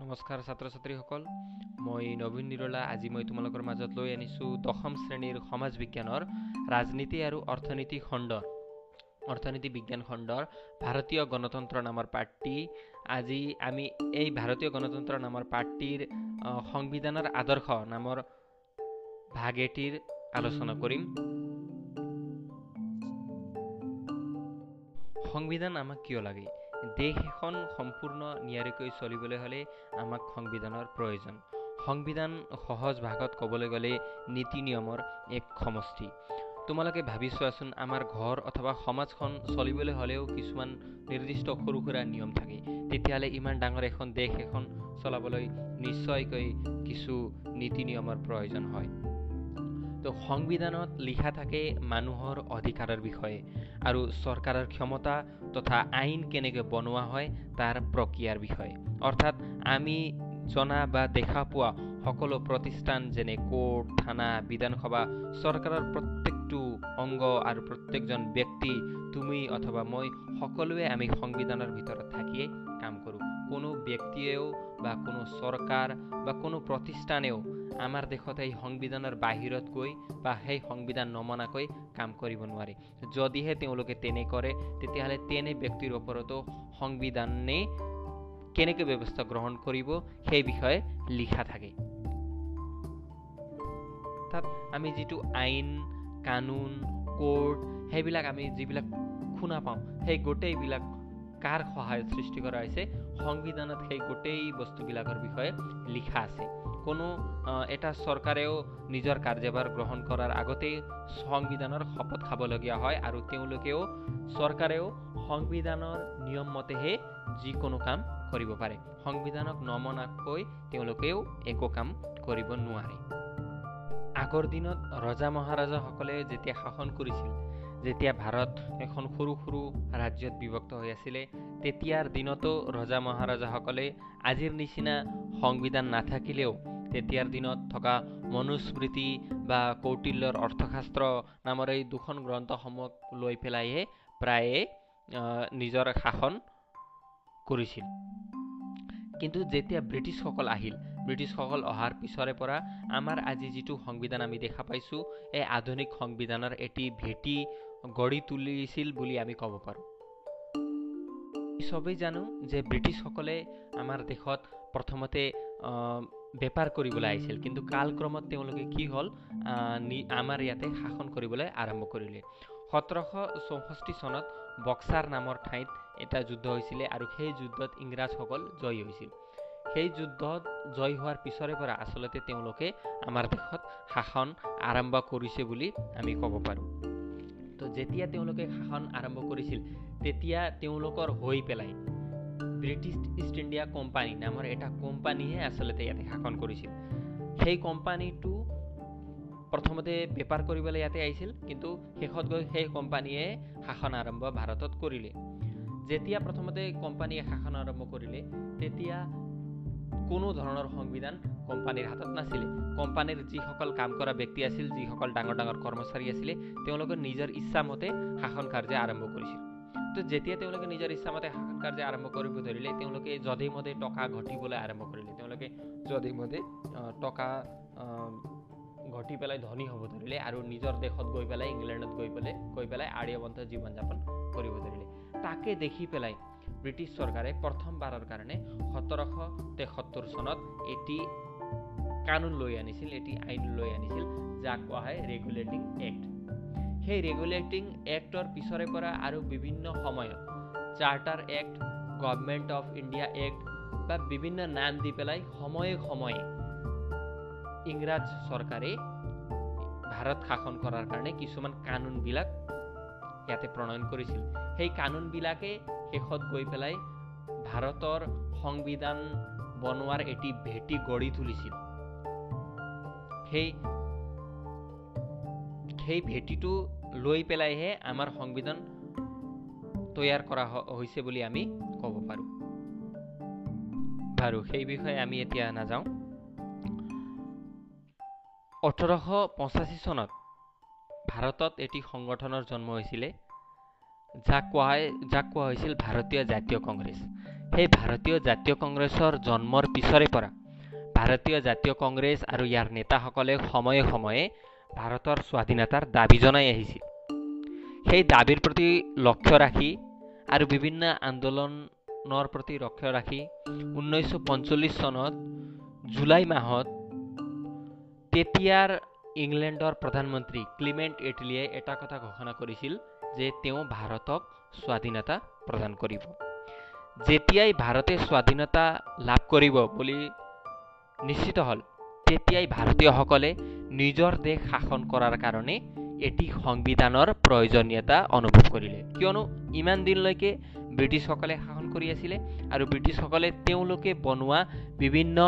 নমস্কাৰ ছাত্ৰ ছাত্ৰীসকল মই নবীন নিৰলা। আজি মই তোমালোকৰ মাজত লৈ আনিছোঁ দশম শ্ৰেণীৰ সমাজ বিজ্ঞানৰ ৰাজনীতি আৰু অৰ্থনীতি খণ্ডৰ অৰ্থনীতি বিজ্ঞান খণ্ডৰ ভাৰতীয় গণতন্ত্ৰ নামৰ পাঠটি। আজি আমি এই ভাৰতীয় গণতন্ত্ৰ নামৰ পাঠটিৰ সংবিধানৰ আদৰ্শ নামৰ ভাগ এটিৰ আলোচনা কৰিম। সংবিধান আমাক কিয় লাগে? দেশ এখন সম্পূৰ্ণ নিয়াৰিকৈ চলিবলৈ হ'লে আমাক সংবিধানৰ প্ৰয়োজন। সংবিধান সহজ ভাগত ক'বলৈ গ'লে নীতি নিয়মৰ এক সমষ্টি। তোমালোকে ভাবি চোৱাচোন আমাৰ ঘৰ অথবা সমাজখন চলিবলৈ হ'লেও কিছুমান নিৰ্দিষ্ট সৰু সুৰা নিয়ম থাকে। তেতিয়াহ'লে ইমান ডাঙৰ এখন দেশ এখন চলাবলৈ নিশ্চয়কৈ কিছু নীতি নিয়মৰ প্ৰয়োজন হয়। তো সংবিধানত লিখা থাকে মানুহৰ অধিকাৰৰ বিষয়ে আৰু চৰকাৰৰ ক্ষমতা তথা আইন কেনেকৈ বনোৱা হয় তাৰ প্ৰক্ৰিয়াৰ বিষয়ে। অৰ্থাৎ আমি জনা বা দেখা পোৱা সকলো প্ৰতিষ্ঠান যেনে কোৰ্ট থানা বিধানসভা চৰকাৰৰ প্ৰত্যেকটো অংগ আৰু প্ৰত্যেকজন ব্যক্তি তুমি অথবা মই সকলোৱে আমি সংবিধানৰ ভিতৰত থাকিয়ে কাম কৰোঁ। কোনো ব্যক্তিয়েও বা কোনো চৰকাৰ বা কোনো প্ৰতিষ্ঠানেও আমাৰ দেশত এই সংবিধানৰ বাহিৰত গৈ বা সেই সংবিধান নমনাকৈ কাম কৰিব নোৱাৰে। যদিহে তেওঁলোকে তেনে কৰে তেতিয়াহ'লে তেনে ব্যক্তিৰ ওপৰতো সংবিধানে কেনেকৈ ব্যৱস্থা গ্ৰহণ কৰিব সেই বিষয়ে লিখা থাকে। তাত আমি যিটো আইন কানুন কোৰ্ট সেইবিলাক আমি যিবিলাক শুনা পাওঁ সেই গোটেইবিলাক কাৰ সহায়ত সৃষ্টি কৰা হৈছে সংবিধানত সেই গোটেই বস্তুবিলাকৰ বিষয়ে লিখা আছে। কোনো এটা চৰকাৰেও নিজৰ কাৰ্যভাৰ গ্ৰহণ কৰাৰ আগতেই সংবিধানৰ শপত খাবলগীয়া হয় আৰু তেওঁলোকেও চৰকাৰেও সংবিধানৰ নিয়ম মতেহে যিকোনো কাম কৰিব পাৰে। সংবিধানক নমনাকৈ তেওঁলোকেও একো কাম কৰিব নোৱাৰে। আগৰ দিনত ৰজা মহাৰাজাসকলে যেতিয়া শাসন কৰিছিল যেতিয়া ভাৰত এখন সৰু সৰু ৰাজ্যত বিভক্ত হৈ আছিলে তেতিয়াৰ দিনতো ৰজা মহাৰাজাসকলে আজিৰ নিচিনা সংবিধান নাথাকিলেও তেতিয়াৰ দিনত থকা মনুস্মৃতি বা কৌটিল্যৰ অৰ্থশাস্ত্ৰ নামৰ এই দুখন গ্ৰন্থসমূহক লৈ পেলাইহে প্ৰায়ে নিজৰ শাসন কৰিছিল। কিন্তু যেতিয়া ব্ৰিটিছসকল আহিল ব্ৰিটিছসকল অহাৰ পিছৰে পৰা আমাৰ আজি যিটো সংবিধান আমি দেখা পাইছোঁ এই আধুনিক সংবিধানৰ এটি ভেটি গঢ়ি তুলিছিল বুলি আমি ক'ব পাৰোঁ। চবেই জানো যে ব্ৰিটিছসকলে আমাৰ দেশত প্ৰথমতে বেপাৰ কৰিবলৈ আহিছিল। কিন্তু কালক্ৰমত তেওঁলোকে কি হ'ল আমাৰ ইয়াতে শাসন কৰিবলৈ আৰম্ভ কৰিলে। সোতৰশ চৌষষ্ঠি চনত বক্সাৰ নামৰ ঠাইত এটা যুদ্ধ হৈছিলে আৰু সেই যুদ্ধত ইংৰাজসকল জয়ী হৈছিল। সেই যুদ্ধত জয় হোৱাৰ পিছৰে পৰা আচলতে তেওঁলোকে আমাৰ দেশত শাসন আৰম্ভ কৰিছে বুলি আমি ক'ব পাৰোঁ। তো যেতিয়া তেওঁলোকে শাসন আৰম্ভ কৰিছিল তেতিয়া তেওঁলোকৰ হৈ পেলাই ব্ৰিটিছ ইষ্ট ইণ্ডিয়া কোম্পানী নামৰ এটা কোম্পানীহে আচলতে ইয়াতে শাসন কৰিছিল। সেই কোম্পানীটো প্ৰথমতে বেপাৰ কৰিবলৈ ইয়াতে আহিছিল কিন্তু শেষত গৈ সেই কোম্পানীয়ে শাসন আৰম্ভ ভাৰতত কৰিলে। যেতিয়া প্ৰথমতে কোম্পানীয়ে শাসন আৰম্ভ কৰিলে তেতিয়া কোনো ধৰণৰ সংবিধান কোম্পানীৰ হাতত নাছিলে। কোম্পানীৰ যিসকল কাম কৰা ব্যক্তি আছিল যিসকল ডাঙৰ ডাঙৰ কৰ্মচাৰী আছিলে তেওঁলোকে নিজৰ ইচ্ছামতে শাসন কাৰ্য আৰম্ভ কৰিছিল। তো যেতিয়া তেওঁলোকে নিজৰ ইচ্ছামতে শাসন কাৰ্য আৰম্ভ কৰিব ধৰিলে তেওঁলোকে যধে মধে টকা ঘটিবলৈ আৰম্ভ কৰিলে। তেওঁলোকে যধে মধে টকা ঘটি পেলাই ধনী হ'ব ধৰিলে আৰু নিজৰ দেশত গৈ পেলাই ইংলেণ্ডত গৈ পেলাই গৈ পেলাই আৰ্যবন্ত জীৱন যাপন কৰিব ধৰিলে। তাকে দেখি পেলাই ব্ৰিটিছ চৰকাৰে প্ৰথমবাৰৰ কাৰণে সোতৰশ তেসত্তৰ চনত এটি কানুন লৈ আনিছিল এটি আইন লৈ আনিছিল যাক কোৱা হয় ৰেগুলেটিং এক্ট সেই ৰেগুলেটিং এক্টৰ পিছৰে পৰা আৰু বিভিন্ন সময়ত charter act government of India act বা বিভিন্ন নাম দি পেলাই সময়ে সময়ে ইংৰাজ চৰকাৰে ভাৰত শাসন কৰাৰ কাৰণে কিছুমান কানুনবিলাক ইয়াতে প্ৰণয়ন কৰিছিল। সেই কানুনবিলাকে শেষত গৈ পেলাই ভাৰতৰ সংবিধান বনোৱাৰ এটি ভেটি গঢ়ি তুলিছিল। সেই সেই ভেটিটো লৈ পেলাইহে আমাৰ সংবিধান তৈয়াৰ কৰা হৈছে বুলি আমি ক'ব পাৰোঁ। বাৰু সেই বিষয়ে আমি এতিয়া নাযাওঁ। ওঠৰশ পঁচাশী চনত ভাৰতত এটি সংগঠনৰ জন্ম হৈছিলে যাক কোৱা হয় যাক কোৱা হৈছিল ভাৰতীয় জাতীয় কংগ্ৰেছ। সেই ভাৰতীয় জাতীয় কংগ্ৰেছৰ জন্মৰ পিছৰে পৰা ভাৰতীয় জাতীয় কংগ্ৰেছ আৰু ইয়াৰ নেতাসকলে সময়ে সময়ে ভাৰতৰ স্বাধীনতাৰ দাবী জনাই আহিছিল। সেই দাবীৰ প্ৰতি লক্ষ্য ৰাখি আৰু বিভিন্ন আন্দোলনৰ প্ৰতি লক্ষ্য ৰাখি ঊনৈছশ পঞ্চল্লিছ চনত জুলাই মাহত তেতিয়াৰ ইংলেণ্ডৰ প্ৰধানমন্ত্ৰী ক্লিমেণ্ট এটলিয়ে এটা কথা ঘোষণা কৰিছিল যে তেওঁ ভাৰতক স্বাধীনতা প্ৰদান কৰিব। যেতিয়াই ভাৰতে স্বাধীনতা লাভ কৰিব বুলি নিশ্চিত হ'ল তেতিয়াই ভাৰতীয়সকলে নিজৰ দেশ শাসন কৰাৰ কাৰণে এটি সংবিধানৰ প্ৰয়োজনীয়তা অনুভৱ কৰিলে। কিয়নো ইমান দিনলৈকে ব্ৰিটিছসকলে শাসন কৰি আছিলে আৰু ব্ৰিটিছসকলে তেওঁলোকে বনোৱা বিভিন্ন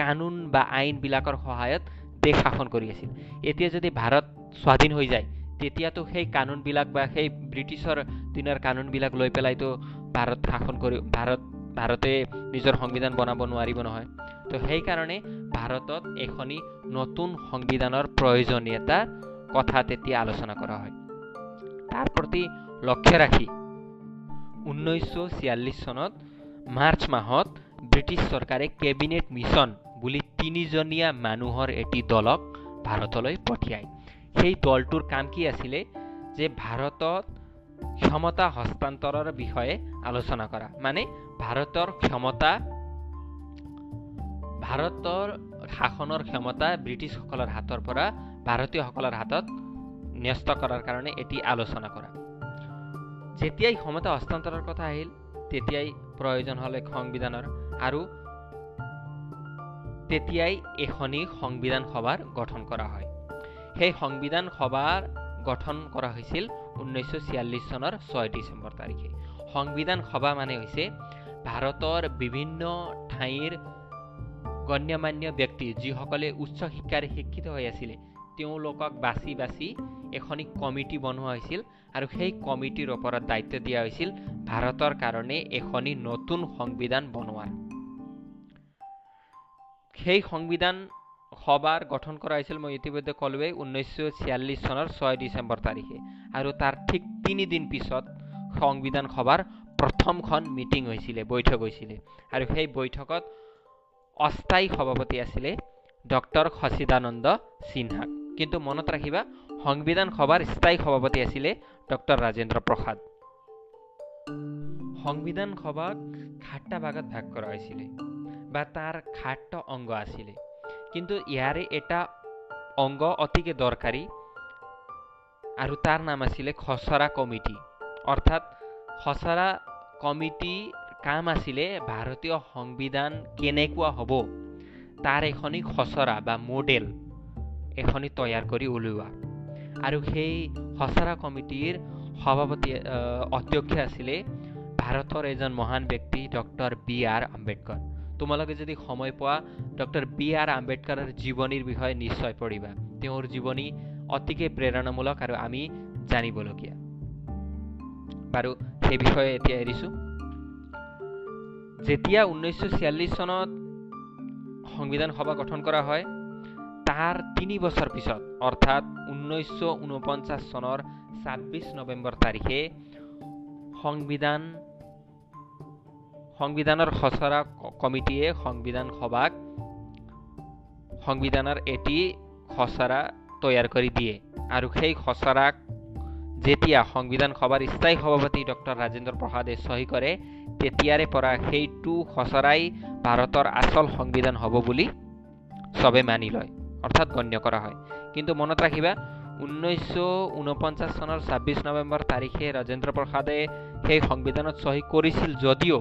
কানুন বা আইনবিলাকৰ সহায়ত দেশ শাসন কৰি আছিল। এতিয়া যদি ভাৰত স্বাধীন হৈ যায় তেতিয়াতো সেই কানুনবিলাক বা সেই ব্ৰিটিছৰ দিনৰ কানুনবিলাক লৈ পেলাইতো ভাৰত শাসন কৰি ভাৰত ভাৰতে নিজৰ সংবিধান বনাব নোৱাৰিব নহয়। তো সেইকাৰণে ভাৰতত এখনি নতুন সংবিধানৰ প্ৰয়োজনীয়তাৰ কথা তেতিয়া আলোচনা কৰা হয়। তাৰ প্ৰতি লক্ষ্য ৰাখি ঊনৈছশ ছিয়াল্লিছ চনত মাৰ্চ মাহত ব্ৰিটিছ চৰকাৰে কেবিনেট মিছন বুলি তিনিজনীয়া মানুহৰ এটি দলক ভাৰতলৈ পঠিয়ায়। সেই দলটোৰ কাম কি আছিলে? যে ভাৰতত ক্ষমতা হস্তান্তৰৰ বিষয়ে আলোচনা কৰা। মানে ভাৰতৰ ক্ষমতা ভাৰতৰ শাসনৰ ক্ষমতা ব্ৰিটিছসকলৰ হাতৰ পৰা ভাৰতীয়সকলৰ হাতত ন্যস্ত কৰাৰ কাৰণে এটি আলোচনা কৰা। যেতিয়াই ক্ষমতা হস্তান্তৰৰ কথা আহিল তেতিয়াই প্ৰয়োজন হ'ল সংবিধানৰ আৰু তেতিয়াই এখনি সংবিধান সভাৰ গঠন কৰা হয়। সেই সংবিধান সভাৰ গঠন কৰা হৈছিল ঊনৈছশ ছিয়াল্লিছ চনৰ ছয় ডিচেম্বৰ তাৰিখে। সংবিধান সভা মানে হৈছে ভাৰতৰ বিভিন্ন ঠাইৰ গণ্যমান্য ব্যক্তি যিসকলে উচ্চ শিক্ষাৰে শিক্ষিত হৈ আছিলে তেওঁলোকক বাছি বাছি এখনি কমিটি বনোৱা হৈছিল আৰু সেই কমিটিৰ ওপৰত দায়িত্ব দিয়া হৈছিল ভাৰতৰ কাৰণে এখনি নতুন সংবিধান বনোৱাৰ সেই সংবিধান সভাৰ গঠন কৰা হৈছিল মই ইতিমধ্যে ক'লোৱেই ঊনৈছশ ছিয়াল্লিছ চনৰ ছয় ডিচেম্বৰ তাৰিখে আৰু তাৰ ঠিক তিনিদিন পিছত সংবিধান সভাৰ প্ৰথমখন মিটিং হৈছিলে, বৈঠক হৈছিলে। আৰু সেই বৈঠকত অস্থায়ী সভাপতি আছিলে ডক্টৰ সচিদানন্দ সিনহা। কিন্তু মনত ৰাখিবা, সংবিধান সভাৰ স্থায়ী সভাপতি আছিলে ডক্টৰ ৰাজেন্দ্ৰ প্ৰসাদ। সংবিধান সভাক সাতটা ভাগত ভাগ কৰা হৈছিলে বা তাৰ সাতটা অংগ আছিলে। কিন্তু ইয়াৰে এটা অংগ অতিকে দৰকাৰী আৰু তাৰ নাম আছিলে খচৰা কমিটি। অৰ্থাৎ খচৰা কমিটি কাম আছিলে ভাৰতীয় সংবিধান কেনেকুৱা হ'ব? তাৰ এখনি খচৰা বা মডেল এখনি তৈয়াৰ কৰি উলিওৱা। আৰু সেই খচৰা কমিটিৰ সভাপতি অধ্যক্ষ আছিলে ভাৰতৰ এজন মহান ব্যক্তি ডক্টৰ বি আৰ আম্বেদকাৰ। তোমালোকে যদি সময় পোৱা ডক্টৰ বি আৰ আম্বেদকাৰৰ জীৱনীৰ বিষয়ে নিশ্চয় পঢ়িবা। তেওঁৰ জীৱনী অতিকে প্ৰেৰণামূলক আৰু আমি জানিবলগীয়া। বাৰু সেই বিষয়ে এতিয়া এৰিছোঁ। যেতিয়া ঊনৈছশ ছিয়াল্লিছ চনত সংবিধান সভা গঠন কৰা হয়, তাৰ তিনি বছৰ পিছত, অৰ্থাৎ ঊনৈছশ ঊনপঞ্চাছ চনৰ ছাব্বিছ নৱেম্বৰ তাৰিখে সংবিধান, সংবিধানৰ খচৰা কমিটিয়ে সংবিধান সভাক সংবিধানৰ এটি খচৰা তৈয়াৰ কৰি দিয়ে। আৰু সেই খচৰাক যেতিয়া সংবিধান সভাৰ স্থায়ী সভাপতি ডক্টৰ ৰাজেন্দ্ৰ প্ৰসাদে চহী কৰে, তেতিয়াৰে পৰা সেইটো খচৰাই ভাৰতৰ আচল সংবিধান হ'ব বুলি চবে মানি লয়, অৰ্থাৎ গণ্য কৰা হয়। কিন্তু মনত ৰাখিবা, ঊনৈছশ ঊনপঞ্চাছ চনৰ ছাব্বিছ নৱেম্বৰ তাৰিখে ৰাজেন্দ্ৰ প্ৰসাদে সেই সংবিধানত চহী কৰিছিল যদিও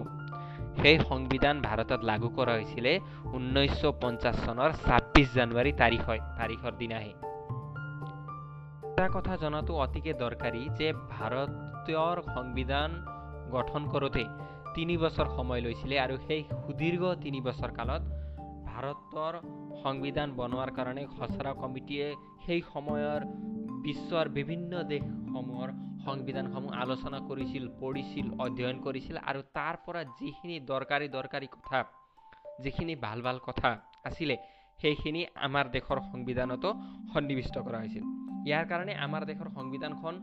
সেই সংবিধান ভাৰতত লাগু কৰা হৈছিলে ঊনৈছশ পঞ্চাছ চনৰ ছাব্বিছ জানুৱাৰী তাৰিখ হয় তাৰিখৰ দিনাহে। এটা কথা জনাটো অতিকে দৰকাৰী যে ভাৰতীয়ৰ সংবিধান গঠন কৰোঁতে তিনি বছৰ সময় লৈছিলে আৰু সেই সুদীৰ্ঘ তিনি বছৰ কালত ভাৰতৰ সংবিধান বনোৱাৰ কাৰণে খচৰা কমিটিয়ে সেই সময়ৰ বিশ্বৰ বিভিন্ন দেশসমূহৰ সংবিধানসমূহ আলোচনা কৰিছিল পঢ়িছিল অধ্যয়ন কৰিছিল আৰু তাৰ পৰা যিখিনি দৰকাৰী দৰকাৰী কথা যিখিনি ভাল ভাল কথা আছিলে সেইখিনি আমাৰ দেশৰ সংবিধানতো সন্নিৱিষ্ট কৰা হৈছিল। ইয়াৰ কাৰণে আমাৰ দেশৰ সংবিধানখন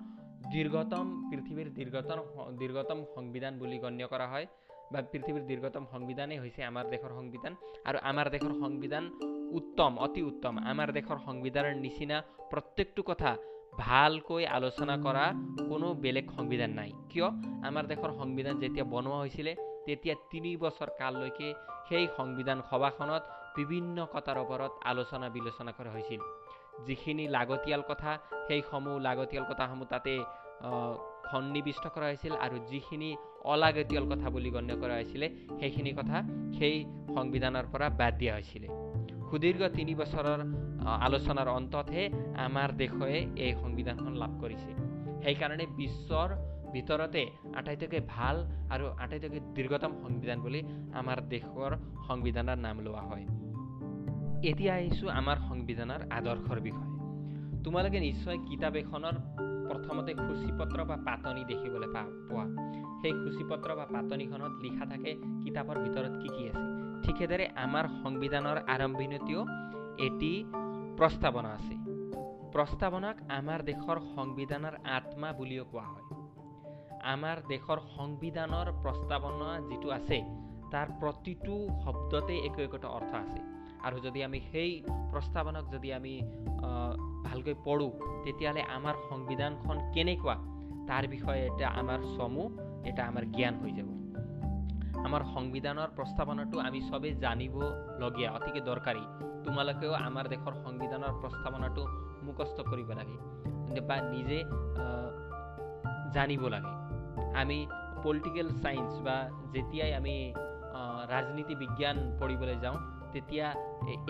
দীৰ্ঘতম পৃথিৱীৰ দীৰ্ঘতম দীৰ্ঘতম সংবিধান বুলি গণ্য কৰা হয়। বা পৃথিৱীৰ দীৰ্ঘতম সংবিধানেই হৈছে আমাৰ দেশৰ সংবিধান। আৰু আমাৰ দেশৰ সংবিধান উত্তম অতি উত্তম। আমাৰ দেশৰ সংবিধানৰ নিচিনা প্ৰত্যেকটো কথা ভালকৈ আলোচনা কৰা কোনো বেলেগ সংবিধান নাই। কিয়? আমাৰ দেশৰ সংবিধান যেতিয়া বনোৱা হৈছিলে তেতিয়া তিনি বছৰ কাললৈকে সেই সংবিধান সভাখনত বিভিন্ন কথাৰ ওপৰত আলোচনা বিলোচনা কৰা হৈছিল। যিখিনি লাগতিয়াল কথা সেইসমূহ লাগতিয়াল কথাসমূহ তাতে সন্নিৱিষ্ট কৰা হৈছিল আৰু যিখিনি অলাগতিয়াল কথা বুলি গণ্য কৰা হৈছিলে সেইখিনি কথা সেই সংবিধানৰ পৰা বাদ দিয়া হৈছিলে। সুদীৰ্ঘ তিনি বছৰৰ আলোচনাৰ অন্ততহে আমাৰ দেশে এই সংবিধানখন লাভ কৰিছে। সেইকাৰণে বিশ্বৰ ভিতৰতে আটাইতকৈ ভাল আৰু আটাইতকৈ দীৰ্ঘতম সংবিধান বুলি আমাৰ দেশৰ সংবিধানৰ নাম লোৱা হয়। এতিয়া আহিছোঁ আমাৰ সংবিধানৰ আদৰ্শৰ বিষয়ে। তোমালোকে নিশ্চয় কিতাপ এখনৰ প্ৰথমতে সূচীপত্ৰ বা পাতনি দেখিবলৈ পা পোৱা। সেই সূচীপত্ৰ বা পাতনিখনত লিখা থাকে কিতাপৰ ভিতৰত কি কি আছে। ঠিক সেইদৰে আমাৰ সংবিধানৰ আৰম্ভণিতেও এটি প্ৰস্তাৱনা আছে। প্ৰস্তাৱনাক আমাৰ দেশৰ সংবিধানৰ আত্মা বুলিও কোৱা হয়। আমাৰ দেশৰ সংবিধানৰ প্ৰস্তাৱনা যিটো আছে তাৰ প্ৰতিটো শব্দতে একো একোটা অৰ্থ আছে। আৰু যদি আমি সেই প্ৰস্তাৱনাক যদি আমি ভালকৈ পঢ়োঁ তেতিয়াহ'লে আমাৰ সংবিধানখন কেনেকুৱা? তাৰ বিষয়ে এটা আমাৰ চমু এটা আমাৰ জ্ঞান হৈ যাব। আমাৰ সংবিধানৰ প্ৰস্তাৱনাটো আমি চবেই জানিবলগীয়া অতিকে দৰকাৰী। তোমালোকেও আমাৰ দেশৰ সংবিধানৰ প্ৰস্তাৱনাটো মুখস্থ কৰিব লাগে বা নিজে জানিব লাগে। আমি পলিটিকেল চায়েন্স বা যেতিয়াই আমি ৰাজনীতি বিজ্ঞান পঢ়িবলৈ যাওঁ তেতিয়া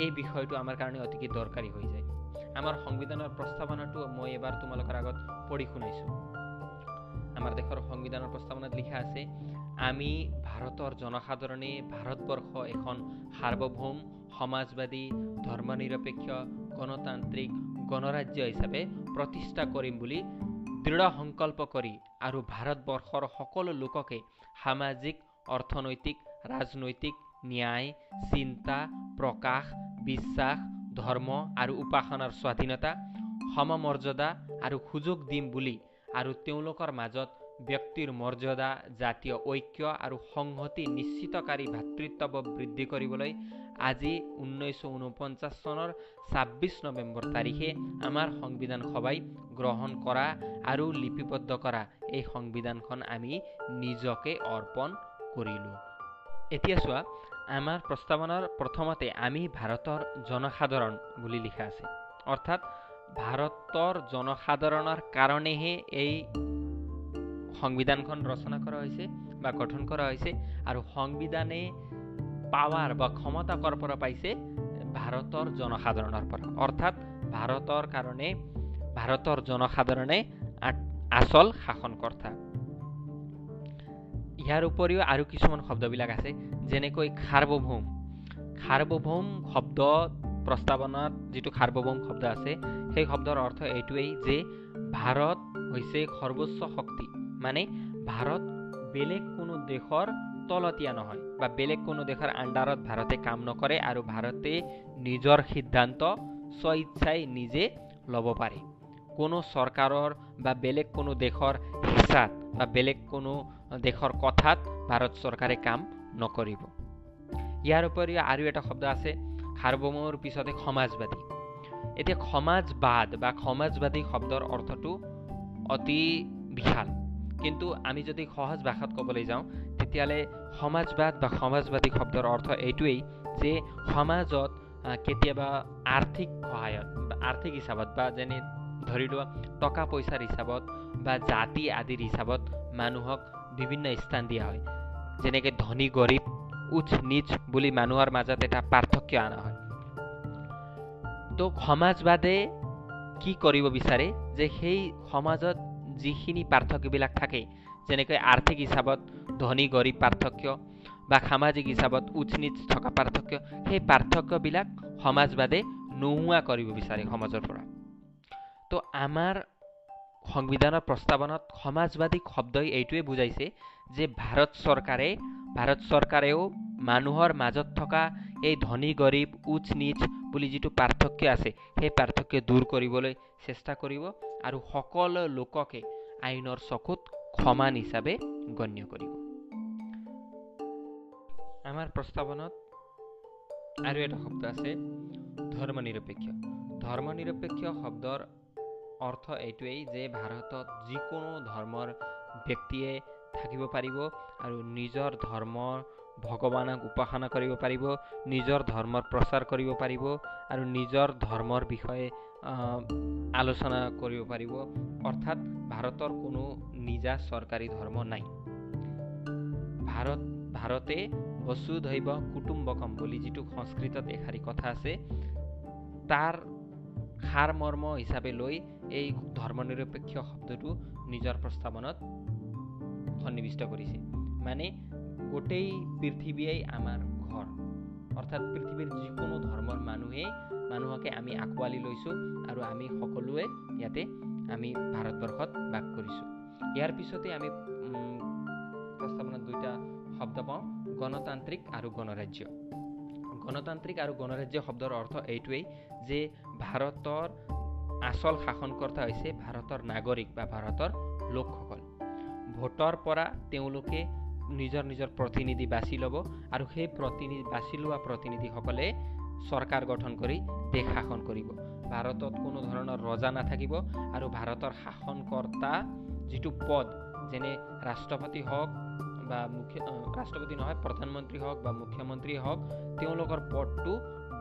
এই বিষয়টো আমাৰ কাৰণে অতিকে দৰকাৰী হৈ যায়। আমাৰ সংবিধানৰ প্ৰস্তাৱনাটো মই এবাৰ তোমালোকৰ আগত পঢ়ি শুনাইছোঁ। আমাৰ দেশৰ সংবিধানৰ প্ৰস্তাৱনাত লিখা আছে আমি ভাৰতৰ জনসাধাৰণে ভাৰতবৰ্ষ এখন সাৰ্বভৌম সমাজবাদী ধৰ্মনিৰপেক্ষ গণতান্ত্ৰিক গণৰাজ্য হিচাপে প্ৰতিষ্ঠা কৰিম বুলি দৃঢ় সংকল্প কৰি আৰু ভাৰতবৰ্ষৰ সকলো লোককে সামাজিক অৰ্থনৈতিক ৰাজনৈতিক ন্যায় চিন্তা প্ৰকাশ বিশ্বাস ধৰ্ম আৰু উপাসনাৰ স্বাধীনতা সমমৰ্যাদা আৰু সুযোগ দিম বুলি আৰু তেওঁলোকৰ মাজত ব্যক্তিৰ মৰ্যাদা জাতীয় ঐক্য আৰু সংহতি নিশ্চিতকাৰী ভাতৃত্ববোধ বৃদ্ধি কৰিবলৈ আজি ঊনৈছশ ঊনপঞ্চাছ চনৰ ছাব্বিছ নৱেম্বৰ তাৰিখে আমাৰ সংবিধান সভাই গ্ৰহণ কৰা আৰু লিপিবদ্ধ কৰা এই সংবিধানখন আমি নিজকে অৰ্পণ কৰিলোঁ। এতিয়া চোৱা, আমাৰ প্ৰস্তাৱনাৰ প্ৰথমতে আমি ভাৰতৰ জনসাধাৰণ বুলি লিখা আছে। অৰ্থাৎ, ভাৰতৰ জনসাধাৰণৰ কাৰণেহে এই সংবিধানখন ৰচনা কৰা হৈছে বা গঠন কৰা হৈছে আৰু সংবিধানে পাৱাৰ বা ক্ষমতা কৰ পৰা পাইছে? ভাৰতৰ জনসাধাৰণৰ পৰা। অৰ্থাৎ, ভাৰতৰ কাৰণে, ভাৰতৰ জনসাধাৰণে আচল শাসনকৰ্তা ইয়াৰ উপৰিও আৰু কিছুমান শব্দবিলাক আছে যেনেকৈ সাৰ্বভৌম। সাৰ্বভৌম শব্দ প্ৰস্তাৱনাত যিটো সাৰ্বভৌম শব্দ আছে সেই শব্দৰ অৰ্থ এইটোৱেই যে ভাৰত হৈছে সৰ্বোচ্চ শক্তি। মানে ভাৰত বেলেগ কোনো দেশৰ তলতীয়া নহয় বা বেলেগ কোনো দেশৰ আণ্ডাৰত ভাৰতে কাম নকৰে আৰু ভাৰতে নিজৰ সিদ্ধান্ত স্বইচ্ছাই নিজে ল'ব পাৰে। কোনো চৰকাৰৰ বা বেলেগ কোনো দেশৰ হিচাত বা বেলেগ কোনো দেশৰ কথাত ভাৰত চৰকাৰে কাম নকৰিব। ইয়াৰ উপৰিও আৰু এটা শব্দ আছে সাৰ্বভৌমৰ পিছতে সমাজবাদী। এতিয়া সমাজবাদ বা সমাজবাদী শব্দৰ অৰ্থটো অতি বিশাল। কিন্তু আমি যদি সহজ ভাষাত ক'বলৈ যাওঁ তেতিয়াহ'লে সমাজবাদ বা সমাজবাদী শব্দৰ অৰ্থ এইটোৱেই যে সমাজত কেতিয়াবা আৰ্থিক সহায়ত আৰ্থিক হিচাপত বা যেনে ধৰি লোৱা টকা পইচাৰ হিচাপত বা জাতি আদিৰ হিচাপত মানুহক বিভিন্ন স্থান দিয়া হয়। যেনেকৈ ধনী গৰীব উচ্চ নিচ বুলি মানুহৰ মাজত এটা পাৰ্থক্য অনা হয়। তো সমাজবাদে কি কৰিব বিচাৰে? যে সেই সমাজত যিখিনি পাৰ্থক্যবিলাক থাকে যেনেকৈ আৰ্থিক হিচাপত ধনী গৰীব পাৰ্থক্য বা সামাজিক হিচাপত উচ্চ নিচ থকা পাৰ্থক্য সেই পাৰ্থক্যবিলাক সমাজবাদে নোহোৱা কৰিব বিচাৰে সমাজৰ পৰা। তো আমাৰ সংবিধানৰ প্ৰস্তাৱনাত সমাজবাদী শব্দই এইটোৱে বুজাইছে যে ভাৰত চৰকাৰে ভাৰত চৰকাৰেও মানুহৰ মাজত থকা এই ধনী গৰীব উচ্চ নিচ বুলি যিটো পাৰ্থক্য আছে সেই পাৰ্থক্য দূৰ কৰিবলৈ চেষ্টা কৰিব আৰু সকলো লোককে আইনৰ চকুত সমান হিচাপে গণ্য কৰিব। আমাৰ প্ৰস্তাৱনাত আৰু এটা শব্দ আছে ধৰ্ম নিৰপেক্ষ ধৰ্ম নিৰপেক্ষ শব্দৰ অৰ্থ এইটোৱেই যে ভাৰতত যিকোনো ধৰ্মৰ ব্যক্তিয়ে থাকিব পাৰিব আৰু নিজৰ ধৰ্মৰ ভগৱানক উপাসনা কৰিব পাৰিব নিজৰ ধৰ্মৰ প্ৰচাৰ কৰিব পাৰিব আৰু নিজৰ ধৰ্মৰ বিষয়ে আলোচনা কৰিব পাৰিব। অৰ্থাৎ ভাৰতৰ কোনো নিজা চৰকাৰী ধৰ্ম নাই। ভাৰত ভাৰতে বসুধৈৱ কুটুম্বকম বুলি যিটো সংস্কৃতত এষাৰি কথা আছে তাৰ সাৰ মৰ্ম হিচাপে লৈ এই ধৰ্মনিৰপেক্ষ শব্দটো নিজৰ প্ৰস্তাৱনত সন্নিৱিষ্ট কৰিছে। মানে গোটেই পৃথিৱীয়েই আমাৰ ঘৰ। অৰ্থাৎ পৃথিৱীৰ যিকোনো ধৰ্মৰ মানুহেই মানুহকে আমি আঁকোৱালি লৈছোঁ আৰু আমি সকলোৱে ইয়াতে আমি ভাৰতবৰ্ষত বাস কৰিছোঁ। ইয়াৰ পিছতে আমি প্ৰস্তাৱনাত দুটা শব্দ পাওঁ গণতান্ত্ৰিক আৰু গণৰাজ্য। গণতান্ত্ৰিক আৰু গণৰাজ্য শব্দৰ অৰ্থ এইটোৱেই যে ভাৰতৰ আচল শাসনকৰ্তা হৈছে ভাৰতৰ নাগৰিক বা ভাৰতৰ লোকসকল। ভোটৰ পৰা তেওঁলোকে নিজৰ নিজৰ প্ৰতিনিধি বাছি ল'ব আৰু সেই প্ৰতিনিধি বাছি লোৱা প্ৰতিনিধিসকলে চৰকাৰ গঠন কৰি দেশ শাসন কৰিব। ভাৰতত কোনো ধৰণৰ ৰজা নাথাকিব আৰু ভাৰতৰ শাসনকৰ্তা যিটো পদ যেনে ৰাষ্ট্ৰপতি হওক বা মুখ্য ৰাষ্ট্ৰপতি নহয় প্ৰধানমন্ত্ৰী হওক বা মুখ্যমন্ত্ৰী হওক তেওঁলোকৰ পদটো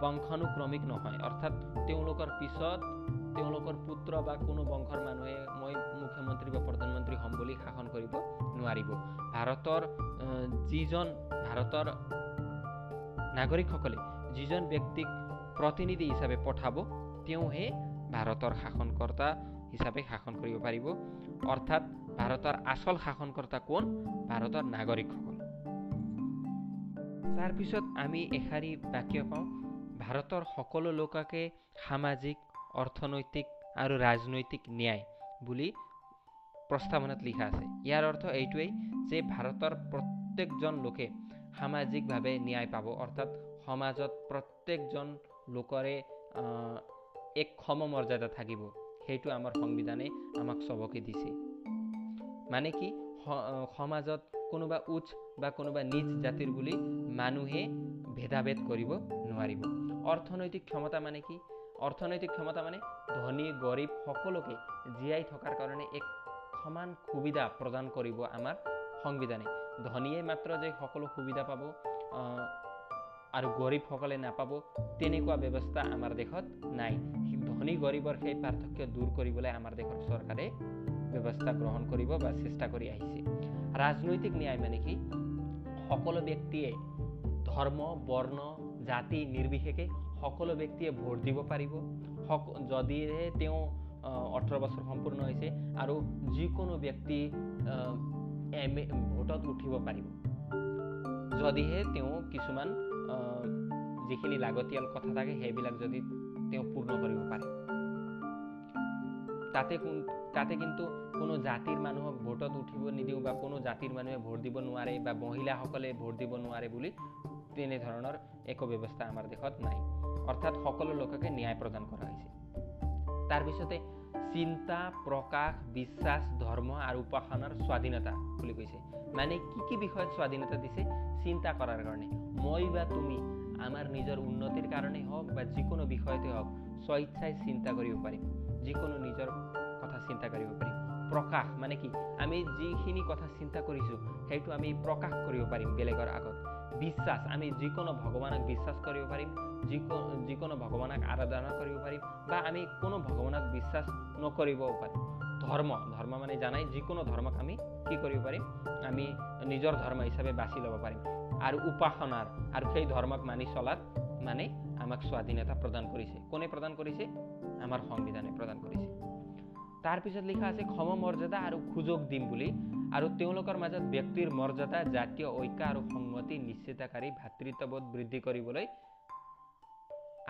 বংশানুক্ৰমিক নহয়। অৰ্থাৎ তেওঁলোকৰ পিছত তেওঁলোকৰ পুত্ৰ বা কোনো বংশৰ মানুহে মই মুখ্যমন্ত্ৰী বা প্ৰধানমন্ত্ৰী হ'ম বুলি শাসন কৰিব নোৱাৰিব। ভাৰতৰ যিজন ভাৰতৰ নাগৰিকসকলে যিজন ব্যক্তিক প্ৰতিনিধি হিচাপে পঠাব তেওঁহে ভাৰতৰ শাসনকৰ্তা হিচাপে শাসন কৰিব পাৰিব। অৰ্থাৎ ভাৰতৰ আচল শাসনকৰ্তা কোন? ভাৰতৰ নাগৰিকসকল। তাৰপিছত আমি এষাৰি বাক্য পাওঁ ভাৰতৰ সকলো লোককে সামাজিক অৰ্থনৈতিক আৰু ৰাজনৈতিক ন্যায় বুলি প্ৰস্তাৱনাত লিখা আছে। ইয়াৰ অৰ্থ এইটোৱেই যে ভাৰতৰ প্ৰত্যেকজন লোকে সামাজিকভাৱে ন্যায় পাব অৰ্থাৎ সমাজত প্ৰত্যেকজন লোকৰে এক সমমৰ্যাদা থাকিব। সেইটো আমাৰ সংবিধানে আমাক চবকে দিছে। মানে কি? সমাজত কোনোবা উচ্চ বা কোনোবা নিজ জাতিৰ বুলি মানুহে ভেদাভেদ কৰিব নোৱাৰিব। অৰ্থনৈতিক ক্ষমতা মানে কি? অৰ্থনৈতিক ক্ষমতা মানে ধনী গৰীব সকলোকে জীয়াই থকাৰ কাৰণে এক সমান সুবিধা প্ৰদান কৰিব আমাৰ সংবিধানে। ধনীয়ে মাত্ৰ যে সকলো সুবিধা পাব আৰু গৰীবসকলে নাপাব, তেনেকুৱা ব্যৱস্থা আমাৰ দেশত নাই। ধনী, গৰীবৰ সেই পাৰ্থক্য দূৰ কৰিবলৈ আমাৰ দেশৰ চৰকাৰে ব্যৱস্থা গ্ৰহণ কৰিব বা চেষ্টা কৰি আহিছে। ৰাজনৈতিক ন্যায় মানে কি? সকলো ব্যক্তিয়ে ধৰ্ম, বৰ্ণ, জাতি নিৰ্বিশেষে সকলো ব্যক্তিয়ে ভোট দিব পাৰিব। যদিহে তেওঁ ওঠৰ বছৰ সম্পূৰ্ণ হৈছে আৰু যিকোনো ব্যক্তি এম এ ভোটত উঠিব পাৰিব। যদিহে তেওঁ কিছুমান যিখিনি লাগতিয়াল কথা থাকে সেইবিলাক যদি তেওঁ পূৰ্ণ কৰিব পাৰে। তাতে তাতে কিন্তু কোনো জাতিৰ মানুহক ভোটত উঠিব নিদিওঁ বা কোনো জাতিৰ মানুহে ভোট দিব নোৱাৰে বা মহিলাসকলে ভোট দিব নোৱাৰে বুলি তেনেধৰণৰ একো ব্যৱস্থা আমাৰ দেশত নাই। অৰ্থাৎ সকলো লোককে ন্যায় প্ৰদান কৰা হৈছে তাৰপিছতে চিন্তা প্ৰকাশ বিশ্বাস ধৰ্ম আৰু উপাসনাৰ স্বাধীনতা বুলি কৈছে। মানে কি কি বিষয়ত স্বাধীনতা দিছে? চিন্তা কৰাৰ কাৰণে। মই বা তুমি আমাৰ নিজৰ উন্নতিৰ কাৰণেই হওক বা যিকোনো বিষয়তে হওক স্বইচ্ছাই চিন্তা কৰিব পাৰিম। যিকোনো নিজৰ কথা চিন্তা কৰিব পাৰিম। প্ৰকাশ মানে কি? আমি যিখিনি কথা চিন্তা কৰিছোঁ সেইটো আমি প্ৰকাশ কৰিব পাৰিম বেলেগৰ আগত। বিশ্বাস আমি যিকোনো ভগৱানক বিশ্বাস কৰিব পাৰিম যিকোনো যিকোনো ভগৱানক আৰাধনা কৰিব পাৰিম বা আমি কোনো ভগৱানক বিশ্বাস নকৰিবও পাৰিম ধৰ্ম ধৰ্ম মানে জানাই যিকোনো ধৰ্মক আমি কি কৰিব পাৰিম? আমি নিজৰ ধৰ্ম হিচাপে বাছি ল'ব পাৰিম। আৰু উপাসনাৰ আৰু সেই ধৰ্মক মানি চলাত মানে আমাক স্বাধীনতা প্ৰদান কৰিছে। কোনে প্ৰদান কৰিছে? আমাৰ সংবিধানে প্ৰদান কৰিছে। তাৰপিছত লিখা আছে সম মৰ্যাদা আৰু সুযোগ দিম বুলি আৰু তেওঁলোকৰ মাজত ব্যক্তিৰ মৰ্যাদা জাতীয় ঐক্য আৰু সংগতি নিশ্চিতকাৰী ভাতৃত্ববোধ বৃদ্ধি কৰিবলৈ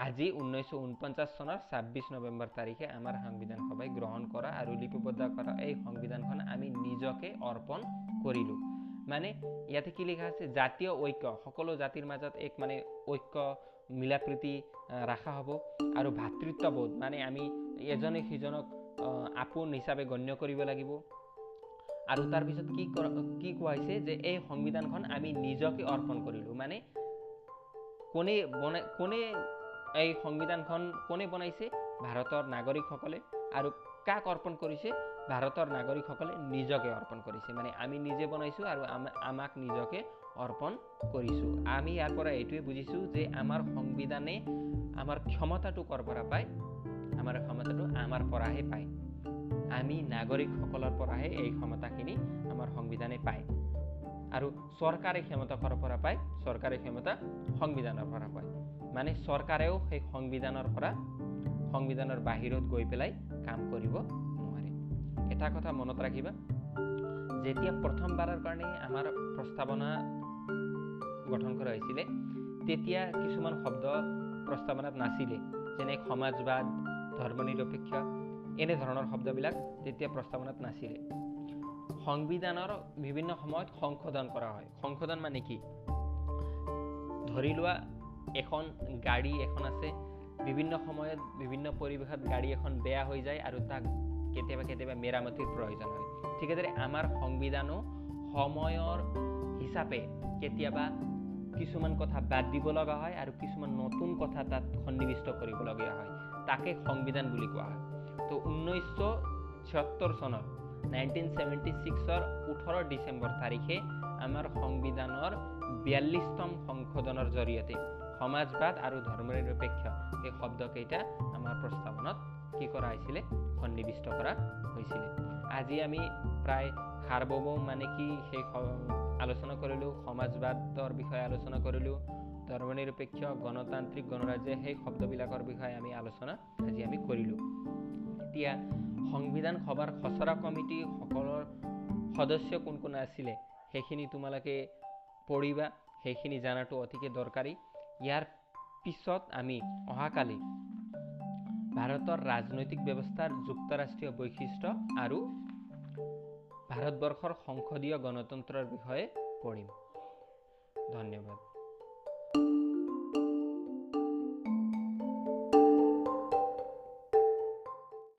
আজি ঊনৈছশ ঊনপঞ্চাছ চনৰ ছাব্বিছ নৱেম্বৰ তাৰিখে আমাৰ সংবিধান সভাই গ্ৰহণ কৰা আৰু লিপিবদ্ধ কৰা এই সংবিধানখন আমি নিজকে অৰ্পণ কৰিলোঁ। মানে ইয়াতে কি লিখা আছে? জাতীয় ঐক্য সকলো জাতিৰ মাজত এক মানে ঐক্য মিলা প্ৰীতি ৰখা হ'ব আৰু ভাতৃত্ববোধ। মানে আমি এজনে সিজনক আপোন হিচাপে গণ্য কৰিব লাগিব। আৰু তাৰপিছত কি কি কোৱা হৈছে যে এই সংবিধানখন আমি নিজকে অৰ্পণ কৰিলোঁ। মানে কোনে বনাই কোনে এই সংবিধানখন কোনে বনাইছে? ভাৰতৰ নাগৰিকসকলে। আৰু কাক অৰ্পণ কৰিছে? ভাৰতৰ নাগৰিকসকলে নিজকে অৰ্পণ কৰিছে। মানে আমি নিজে বনাইছোঁ আৰু আমাক নিজকে অৰ্পণ কৰিছোঁ। আমি ইয়াৰ পৰা এইটোৱে বুজিছোঁ যে আমাৰ সংবিধানে আমাৰ ক্ষমতাটো ক'ৰ পৰা পায়? আমাৰ ক্ষমতাটো আমাৰ পৰাহে পায়। আমি নাগৰিকসকলৰ পৰাহে এই ক্ষমতাখিনি আমাৰ সংবিধানে পায়। আৰু চৰকাৰে ক্ষমতা ক'ৰ পৰা পায় চৰকাৰে ক্ষমতা সংবিধানৰ পৰা পায়। মানে চৰকাৰেও সেই সংবিধানৰ পৰা সংবিধানৰ বাহিৰত গৈ পেলাই কাম কৰিব নোৱাৰে। এটা কথা মনত ৰাখিবা যেতিয়া প্ৰথমবাৰৰ কাৰণে আমাৰ প্ৰস্তাৱনা গঠন কৰা হৈছিলে তেতিয়া কিছুমান শব্দ প্ৰস্তাৱনাত নাছিলে যেনে সমাজবাদ ধৰ্মনিৰপেক্ষ এনেধৰণৰ শব্দবিলাক তেতিয়া প্ৰস্তাৱনাত নাছিলে। সংবিধানৰ বিভিন্ন সময়ত সংশোধন কৰা হয়। সংশোধন মানে কি? ধৰি লোৱা এখন গাড়ী এখন আছে বিভিন্ন সময়ত বিভিন্ন পৰিৱেশত গাড়ী এখন বেয়া হৈ যায় আৰু তাক কেতিয়াবা কেতিয়াবা মেৰামতিৰ প্ৰয়োজন হয়। ঠিক এদৰে আমাৰ সংবিধানো সময়ৰ হিচাপে কেতিয়াবা কিছুমান কথা বাদ দিব লগা হয় আৰু কিছুমান নতুন কথা তাত সন্নিৱিষ্ট কৰিবলগীয়া হয়। তাকে সংবিধান বুলি কোৱা হয়। তো ঊনৈছশ ছিয়ত্তৰ চনত নাইনটিন ছেভেণ্টি ছিক্সৰ ওঠৰ ডিচেম্বৰ তাৰিখে আমাৰ সংবিধানৰ বিয়াল্লিছতম সংশোধনৰ জৰিয়তে সমাজবাদ আৰু ধৰ্মনিৰপেক্ষ এই শব্দকেইটা আমাৰ প্ৰস্তাৱনাত কি কৰা হৈছিলে সন্নিৱিষ্ট কৰা হৈছিলে। আজি আমি প্ৰায় সাৰ্বভৌম মানে কি সেই আলোচনা কৰিলোঁ সমাজবাদৰ বিষয়ে আলোচনা কৰিলোঁ ধৰ্মনিৰপেক্ষ গণতান্ত্ৰিক গণৰাজ্য সেই শব্দবিলাকৰ বিষয়ে আমি আলোচনা আজি আমি কৰিলোঁ। এতিয়া সংবিধান সভাৰ খচৰা কমিটি সকলৰ সদস্য কোন কোন আছিলে সেইখিনি তোমালোকে পঢ়িবা সেইখিনি জনাটো অতিকে দৰকাৰী। ইয়াৰ পিছত আমি অহাকালি ভাৰতৰ ৰাজনৈতিক ব্যৱস্থাৰ যুক্তৰাষ্ট্ৰীয় বৈশিষ্ট্য আৰু ভাৰতবৰ্ষৰ সংসদীয় গণতন্ত্ৰৰ বিষয়ে পঢ়িম। ধন্যবাদ।